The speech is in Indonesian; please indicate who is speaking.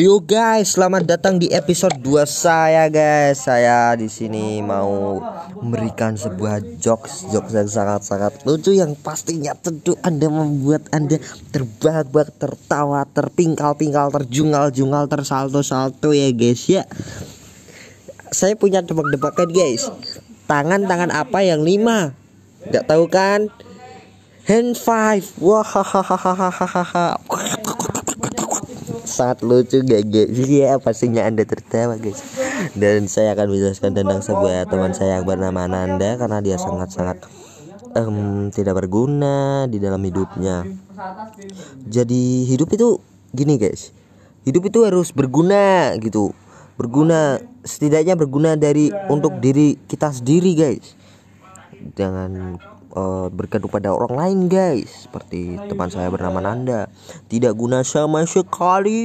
Speaker 1: Yo guys, selamat datang di episode 2 saya guys. Saya di sini mau memberikan sebuah jokes, jokes yang sangat-sangat lucu yang pastinya tentu Anda membuat Anda terbahak-bahak, tertawa, terpingkal-pingkal, terjungal-jungal, tersalto-salto ya guys ya. Saya punya tebak-tebakan guys. Tangan-tangan apa yang lima? Gak tahu kan? Hand five. Wah sangat lucu guys ya pastinya anda tertawa guys. Dan saya akan menjelaskan tentang sebuah teman saya yang bernama Nanda karena dia sangat-sangat um, tidak berguna di dalam hidupnya. Jadi hidup itu gini guys. Hidup itu harus berguna gitu. Berguna setidaknya berguna dari untuk diri kita sendiri guys. Jangan uh, bergantung pada orang lain guys. Seperti teman saya bernama Nanda. Tidak guna sama sekali